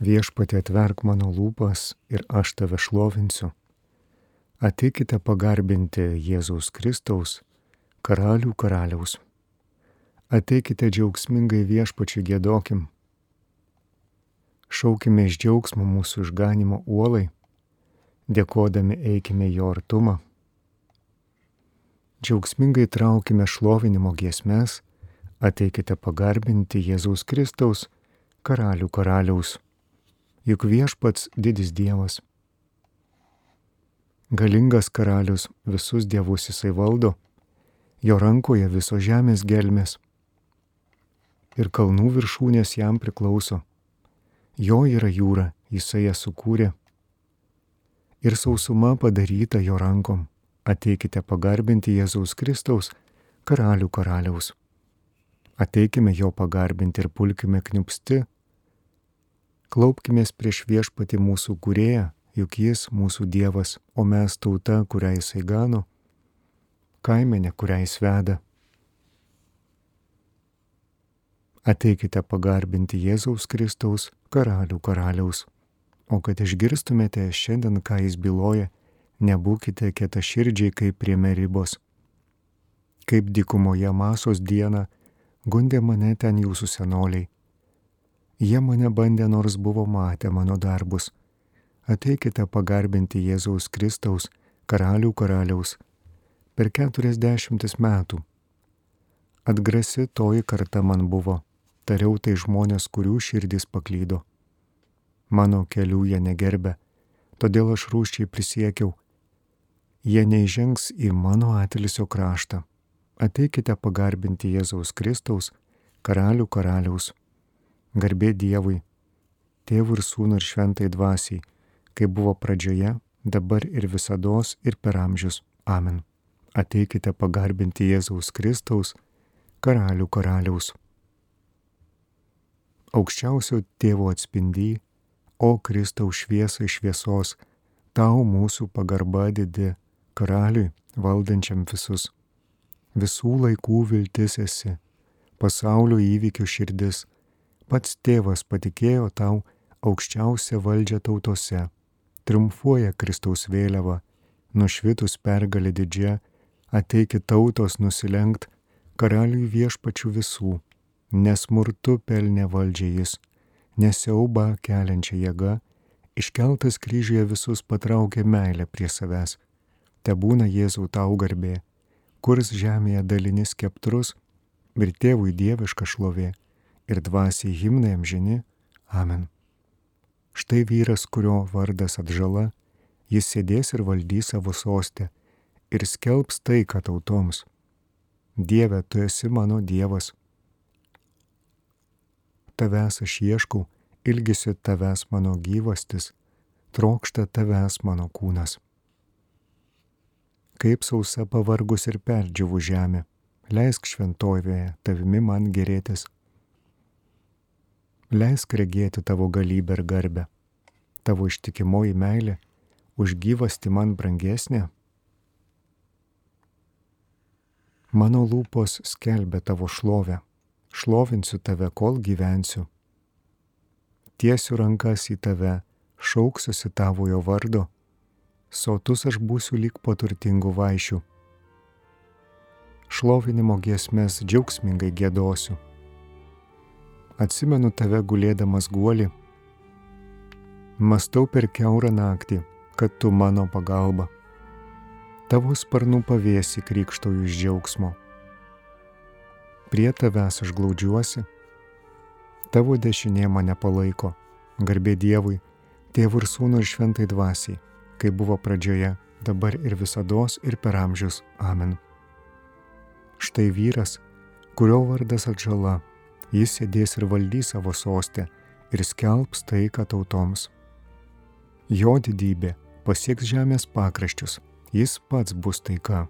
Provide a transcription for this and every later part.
Viešpatė atverk mano lūpas ir aš tave šlovinsiu. Ateikite pagarbinti Jėzaus Kristaus, karalių karaliaus. Ateikite džiaugsmingai viešpačiai gėdokim. Šaukime iš džiaugsmo mūsų išganimo uolai, dėkodami eikime jo artumą. Džiaugsmingai traukime šlovinimo giesmes, ateikite pagarbinti Jėzaus Kristaus, karalių karaliaus juk viešpats didis Dievas. Galingas karalius visus dievus jisai valdo, jo rankoje viso žemės gelmės ir kalnų viršūnės jam priklauso. Jo yra jūra, jisai ją sukūrė. Ir sausuma padaryta jo rankom. Ateikite pagarbinti Jėzaus Kristaus, karalių karaliaus. Ateikime jo pagarbinti ir pulkime kniupsti Klaupkime prieš viešpati mūsų kurėją, juk jis mūsų Dievas, o mes tauta, kurią jisai gano, kaimenė, kurią jis veda. Ateikite pagarbinti Jėzaus Kristaus, karalių karaliaus. O kad išgirstumėte šiandien, ką jis byloja, nebūkite kieta širdžiai kaip prie meribos. Kaip dykumoje masos dieną, gundė mane ten jūsų senoliai Jie mane bandė, nors buvo matę mano darbus. Ateikite pagarbinti Jėzaus Kristaus, karalių karaliaus, per keturiasdešimtis metų. Atgrasi toji karta man buvo, tariau tai žmonės, kurių širdis paklydo. Mano kelių jie negerbė, todėl aš rūščiai prisiekiau, jie neižengs į mano atilisio kraštą. Ateikite pagarbinti Jėzaus Kristaus, karalių karaliaus Garbė Dievui, Tėvui ir Sūnui ir Šventai Dvasiai, kaip buvo pradžioje, dabar ir visada ir per amžius. Amen. Ateikite pagarbinti Jėzaus Kristaus, karalių karaliaus. Aukščiausio tėvo atspindy, o Kristaus šviesa iš šviesos, tau mūsų pagarba didi, karaliui valdančiam visus. Visų laikų viltis esi, pasaulio įvykių širdis Pats tėvas patikėjo tau aukščiausią valdžią tautose. Triumfuoja Kristaus vėliava, nušvitus pergalė didžia, ateiki tautos nusilenkt. Karaliui viešpačių visų, nesmurtu pelnė valdžia jis, nesiauba keliančia jėga, iškeltas kryžiuje visus patraukė meilę prie savęs. Te būna Jėzau tau garbė, kurs žemėje dalinis keptrus ir tėvui dieviška šlovė ir dvasiai himnai amžini. Amen. Štai vyras, kurio vardas atžala, jis sėdės ir valdys savo sostę ir skelbs taiką tautoms. Dieve, tu esi mano Dievas. Tavęs aš ieškau, ilgisi tavęs mano gyvastis, trokšta tavęs mano kūnas. Kaip sausa pavargus ir perdžiavų žemė, leisk šventovėje tavimi man gerėtis leisk regėti tavo galybę ir garbę. Tavo ištikimoji meilė už gyvasti man brangesnė. Mano lūpos skelbia tavo šlovę, šlovinsiu tave, kol gyvensiu. Tiesiu rankas į tave, šauksiuosi tavojo vardo, sotus aš būsiu lyg po turtingų vaišių. Šlovinimo giesmės džiaugsmingai gėdosiu atsimenu tave gulėdamas guolį. Mastau per keurą naktį, kad tu mano pagalba. Tavo sparnų pavėsi krikštauju iš džiaugsmo. Prie tavęs aš glaudžiuosi, tavo dešinė mane palaiko, garbė Dievui, tėvų ir sūnų ir šventai dvasiai, kaip buvo pradžioje, dabar ir visada ir per amžius. Amen. Štai vyras, kurio vardas atžala jis sėdės ir valdys savo sostę ir skelbs taiką tautoms. Jo didybė pasieks žemės pakraščius, jis pats bus taika.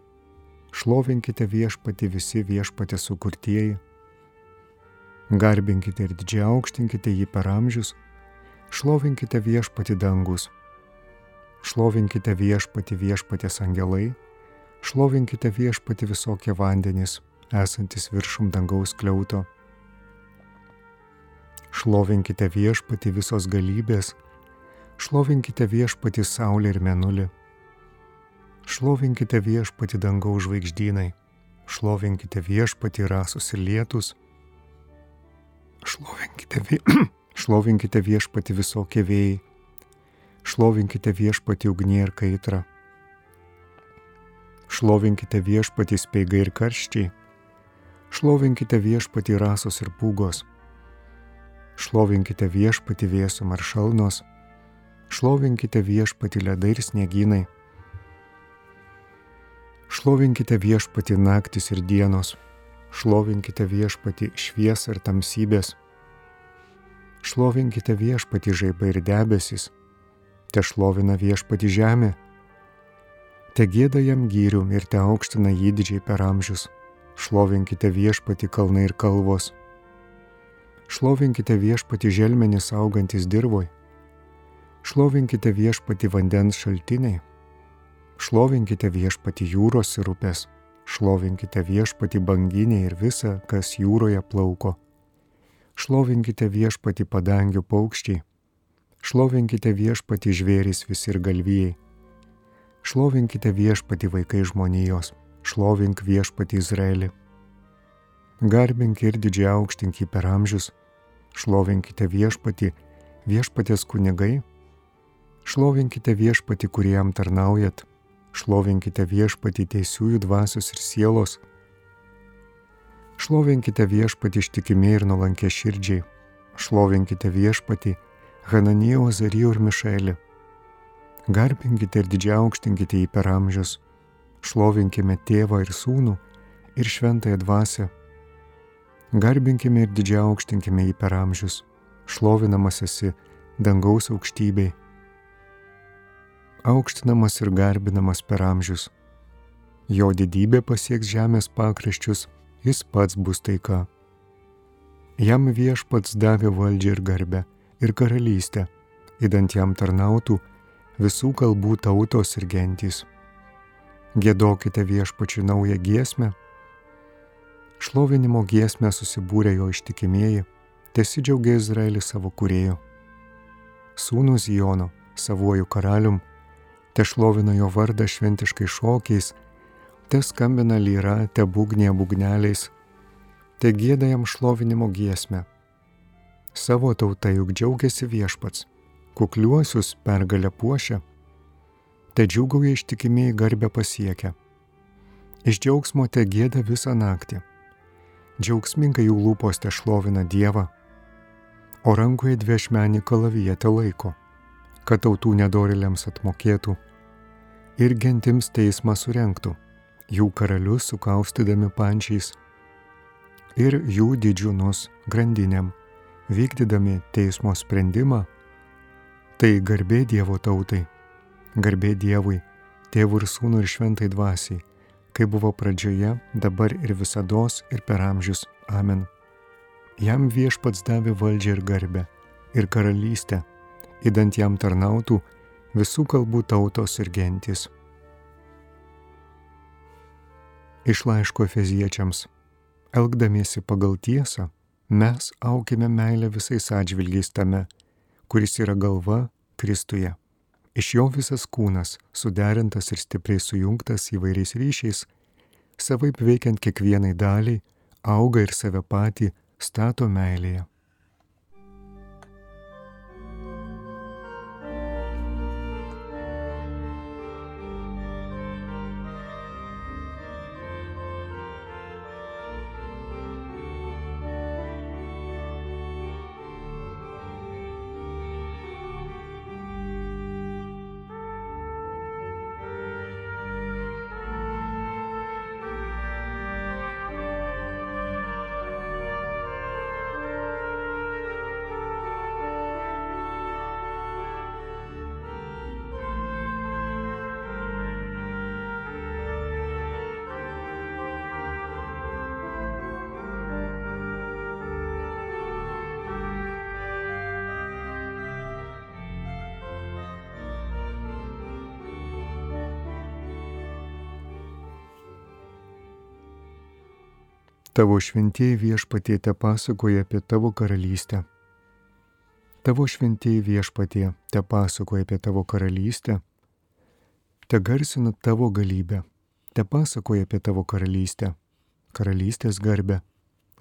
Šlovinkite viešpati visi viešpatė sukurtieji. Garbinkite ir didžiai aukštinkite jį per amžius, šlovinkite viešpati dangus. Šlovinkite viešpati viešpatės angelai, šlovinkite viešpati visokie vandenys, esantis viršum dangaus kliauto Šlovinkite viešpati visos galybės, šlovinkite viešpati saulė ir menulį. Šlovinkite viešpati dangaus žvaigždynai, šlovinkite viešpati rasus ir lietus. Šlovinkite, vie... šlovinkite viešpati visokie vėjai, šlovinkite viešpati ugnie ir kaitra. Šlovinkite viešpati speigai ir karščiai, šlovinkite viešpati rasos ir pūgos Šlovinkite viešpati vėsum ar šalnos, šlovinkite viešpati ledai ir sniegynai. Šlovinkite viešpati naktis ir dienos, šlovinkite viešpati šviesą ir tamsybės. Šlovinkite viešpati žaibai ir debesis, te šlovina viešpati žemė. Te gėda jam gyrių ir te aukština jį didžiai per amžius. Šlovinkite viešpati kalnai ir kalvos Šlovinkite viešpati želmenis augantis dirvoj. Šlovinkite viešpati vandens šaltiniai. Šlovinkite viešpati jūros ir upės. Šlovinkite viešpati banginė ir visa, kas jūroje plauko. Šlovinkite viešpati padangių paukščiai. Šlovinkite viešpati žvėris visi ir galvijai. Šlovinkite viešpati vaikai žmonijos. Šlovink viešpati Izraelį. Garbink ir didžiai aukštink jį per amžius Šlovinkite viešpati, viešpatės kunigai, šlovinkite viešpati, kuriem tarnaujat, šlovinkite viešpati teisiųjų dvasios ir sielos, šlovinkite viešpati ištikimiai ir nulankė širdžiai, šlovinkite viešpati, Hananijo, Azarijo ir Mišelį, garbinkite ir didžiaukštinkite jį per amžius, šlovinkime tėvą ir sūnų ir šventąją dvasę Garbinkime ir didžiai aukštinkime jį per amžius, šlovinamas esi dangaus aukštybei. Aukštinamas ir garbinamas per amžius. Jo didybė pasieks žemės pakraščius, jis pats bus taika. Jam viešpats davė valdžią ir garbę ir karalystę, įdant jam tarnautų visų kalbų tautos ir gentys. Gėdokite viešpačiui naują giesmę, Šlovinimo giesmę susibūrė jo ištikimieji, tesidžiaugia Izraelis savo kurėjo. Sūnus Jono, savuoju karalium, te šlovina jo vardą šventiškai šokiais, te skambina lyra, te būgnė būgneliais, te gėda jam šlovinimo giesmę. Savo tauta juk džiaugiasi viešpats, kukliuosius pergalę puošia, te džiugauja ištikimiai garbę pasiekia. Iš džiaugsmo te gėda visą naktį džiaugsmingai jų lūpos te šlovina Dievą, o rankoje dviešmenį kalaviją te laiko, kad tautų nedoriliams atmokėtų ir gentims teismą surenktų, jų karalius sukaustydami pančiais ir jų didžiūnus grandinėm, vykdydami teismo sprendimą, tai garbė Dievo tautai, garbė Dievui, tėvų ir sūnų ir šventai dvasiai, kaip buvo pradžioje, dabar ir visada ir per amžius. Amen. Jam viešpats davė valdžią ir garbę ir karalystę, įdant jam tarnautų visų kalbų tautos ir gentis. Iš laiško Efeziečiams. Elgdamiesi pagal tiesą, mes aukime meilę visais atžvilgiais tame, kuris yra galva Kristuje. Iš jo visas kūnas, suderintas ir stipriai sujungtas įvairiais ryšiais, savaip veikiant kiekvienai daliai, auga ir save patį stato meilėje. Tavo šventieji viešpatie te pasakoja apie tavo karalystę. Tavo šventieji viešpatie te pasakoja apie tavo karalystę, te garsina tavo galybę, te pasakoja apie tavo karalystę, karalystės garbę,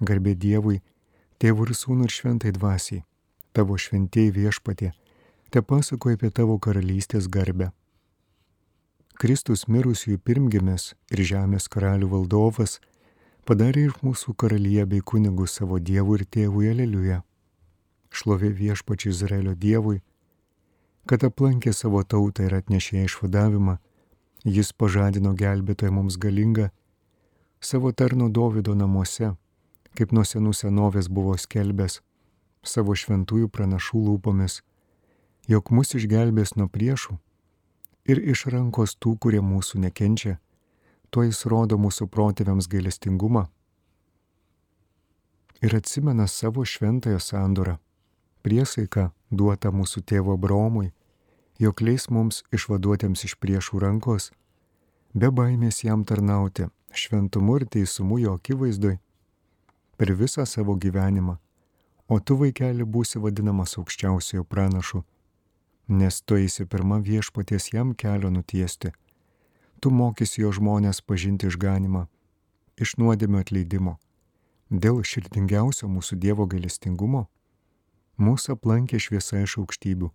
garbė Dievui, tėvų ir sūnų ir šventai dvasiai, tavo šventieji viešpatie, te pasakoja apie tavo karalystės garbę. Kristus mirusiųjų pirmgimis ir žemės karalių valdovas padarė iš mūsų karalyje bei kunigų savo dievų ir tėvų Aleliuja. Šlovė viešpačiai Izraelio dievui, kad aplankė savo tautą ir atnešė išvadavimą, jis pažadino gelbėtoją mums galingą savo tarno Dovido namuose, kaip nuo senų senovės buvo skelbęs savo šventųjų pranašų lūpomis, jog mus išgelbės nuo priešų ir iš rankos tų, kurie mūsų nekenčia, tuo jis rodo mūsų protėviams gailestingumą ir atsimena savo šventąją sandorą, priesaiką duotą mūsų tėvo Abraomui, jog leis mums išvaduotėms iš priešų rankos, be baimės jam tarnauti šventumu ir teisumu jo akivaizdoj per visą savo gyvenimą, o tu vaikeli būsi vadinamas aukščiausiojo pranašu, nes tu eisi pirmą viešpaties jam kelio nutiesti. Tu mokysi jo žmonės pažinti išganimą, iš nuodėmio atleidimo. Dėl širdingiausio mūsų Dievo gailestingumo mūsų aplankė šviesa iš aukštybių,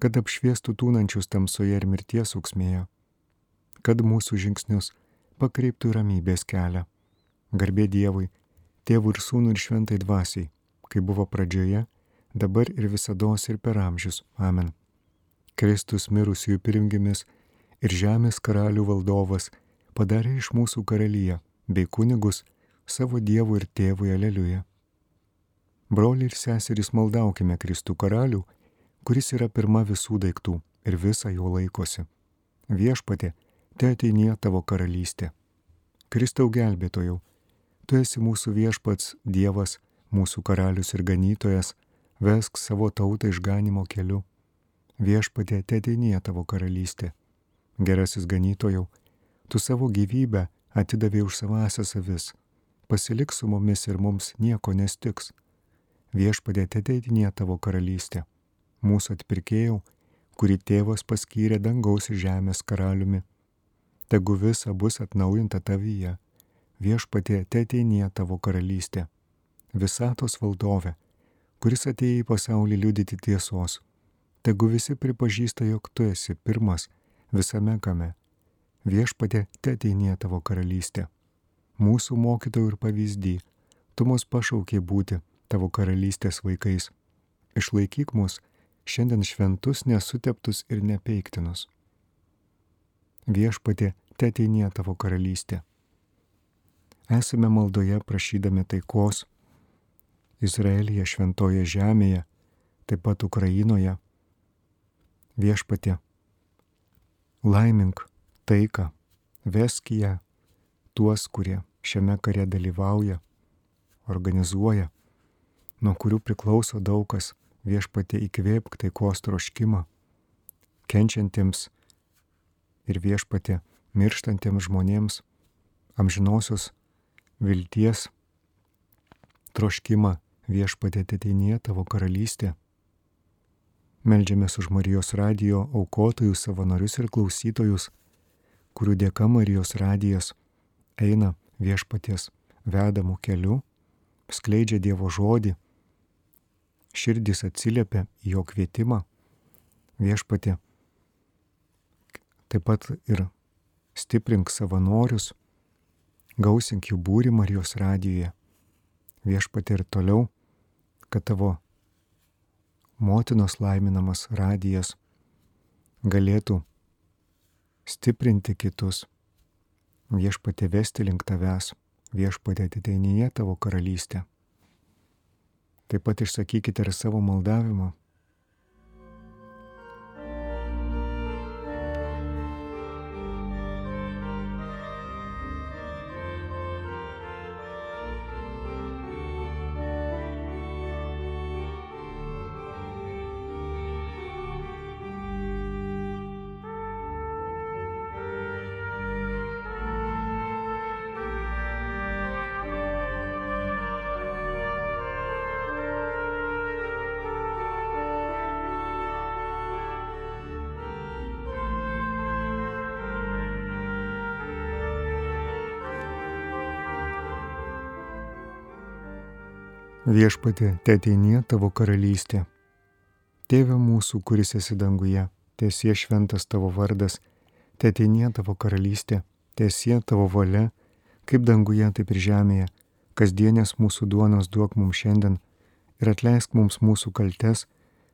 kad apšviestų tūnančius tamsoje ir mirties auksmėje, kad mūsų žingsnius pakreiptų ramybės kelią. Garbė Dievui, Tėvui ir Sūnui ir Šventai Dvasiai, kai buvo pradžioje, dabar ir visada ir per amžius. Amen. Kristus mirusiųjų pirmgimis ir žemės karalių valdovas padarė iš mūsų karalyje bei kunigus savo Dievų ir Tėvui Aleliuja. Broliai ir seserys maldaukime Kristų karalių, kuris yra pirma visų daiktų ir visą jo laikosi. Viešpatė, te ateinie tavo karalystė. Kristau gelbėtojau, tu esi mūsų viešpats Dievas, mūsų karalius ir ganytojas, vesk savo tautą išganimo keliu. Viešpatė, te ateinie tavo karalystė. Gerasis ganytojau, tu savo gyvybę atidavė už savąsias avis. Pasilik su mumis ir mums nieko nestiks. Viešpatė, te ateinie tavo karalystė. Mūsų atpirkėjau, kurį tėvas paskyrė dangaus ir žemės karaliumi tegu visa bus atnaujinta tavyje. Viešpatie, te ateinie tavo karalystė. Visatos valdove, kuris atėjo į pasaulį liudyti tiesos. Tegu visi pripažįsta, jog tu esi pirmas visame kame. Viešpatie, te ateinie tavo karalystė. Mūsų mokytojų ir pavyzdį, tu mus pašaukė būti tavo karalystės vaikais. Išlaikyk mus šiandien šventus, nesuteptus ir nepeiktinus viešpatė, te ateinie tavo karalystė. Esame maldoje prašydami taikos Izraelyje šventoje žemėje, taip pat Ukrainoje. Viešpatė, laimink taiką, vesk ją. Tuos, kurie šiame kare dalyvauja, organizuoja, nuo kurių priklauso daug kas, viešpatė įkvėpk taikos troškimą, kenčiantiems ir viešpatė mirštantiems žmonėms amžinosios vilties troškimą. Viešpatė ateinie tavo karalystė. Meldžiamės už Marijos radijo aukotojus, savanorius ir klausytojus, kurių dėka Marijos radijas eina viešpaties vedamų keliu, skleidžia Dievo žodį, širdis atsiliepia į jo kvietimą, viešpatė Taip pat ir stiprink savanorius, gausink jų būrį Marijos radijoje. Viešpatė ir toliau, kad tavo motinos laiminamas radijas galėtų stiprinti kitus, viešpatė vesti link tavęs, viešpatė atiteinyje tavo karalystę. Taip pat išsakykite ir savo maldavimą Viešpatė, te ateinie tavo karalystė. Tėve mūsų, kuris esi danguje, tiesie šventas tavo vardas, te ateinie tavo karalystė, tiesie tavo valia, kaip danguje, taip ir žemėje. Kasdienės mūsų duonos duok mums šiandien ir atleisk mums mūsų kaltes,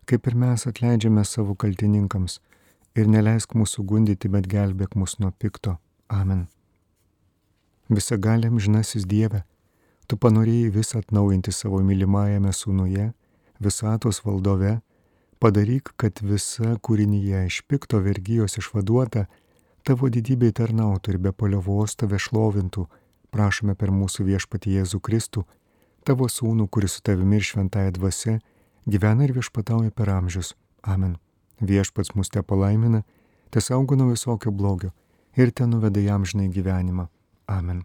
kaip ir mes atleidžiame savo kaltininkams. Ir neleisk mūsų gundyti, bet gelbėk mus nuo pikto. Amen. Visagaliam žinasis Dieve, Tu panorėjai vis atnaujinti savo mylimajame sūnuje, visatos valdove, padaryk, kad visa kūrinyje iš pikto vergyjos išvaduota, tavo didybei tarnautų ir be poliovos tave šlovintų, prašome per mūsų viešpatį Jėzų Kristų, tavo sūnų, kuris su tavimi ir šventąją dvasia, gyvena ir viešpatauja per amžius. Amen. Viešpats mus te palaimina, te saugo nuo visokio blogio ir te nuveda jam žinai gyvenimą. Amen.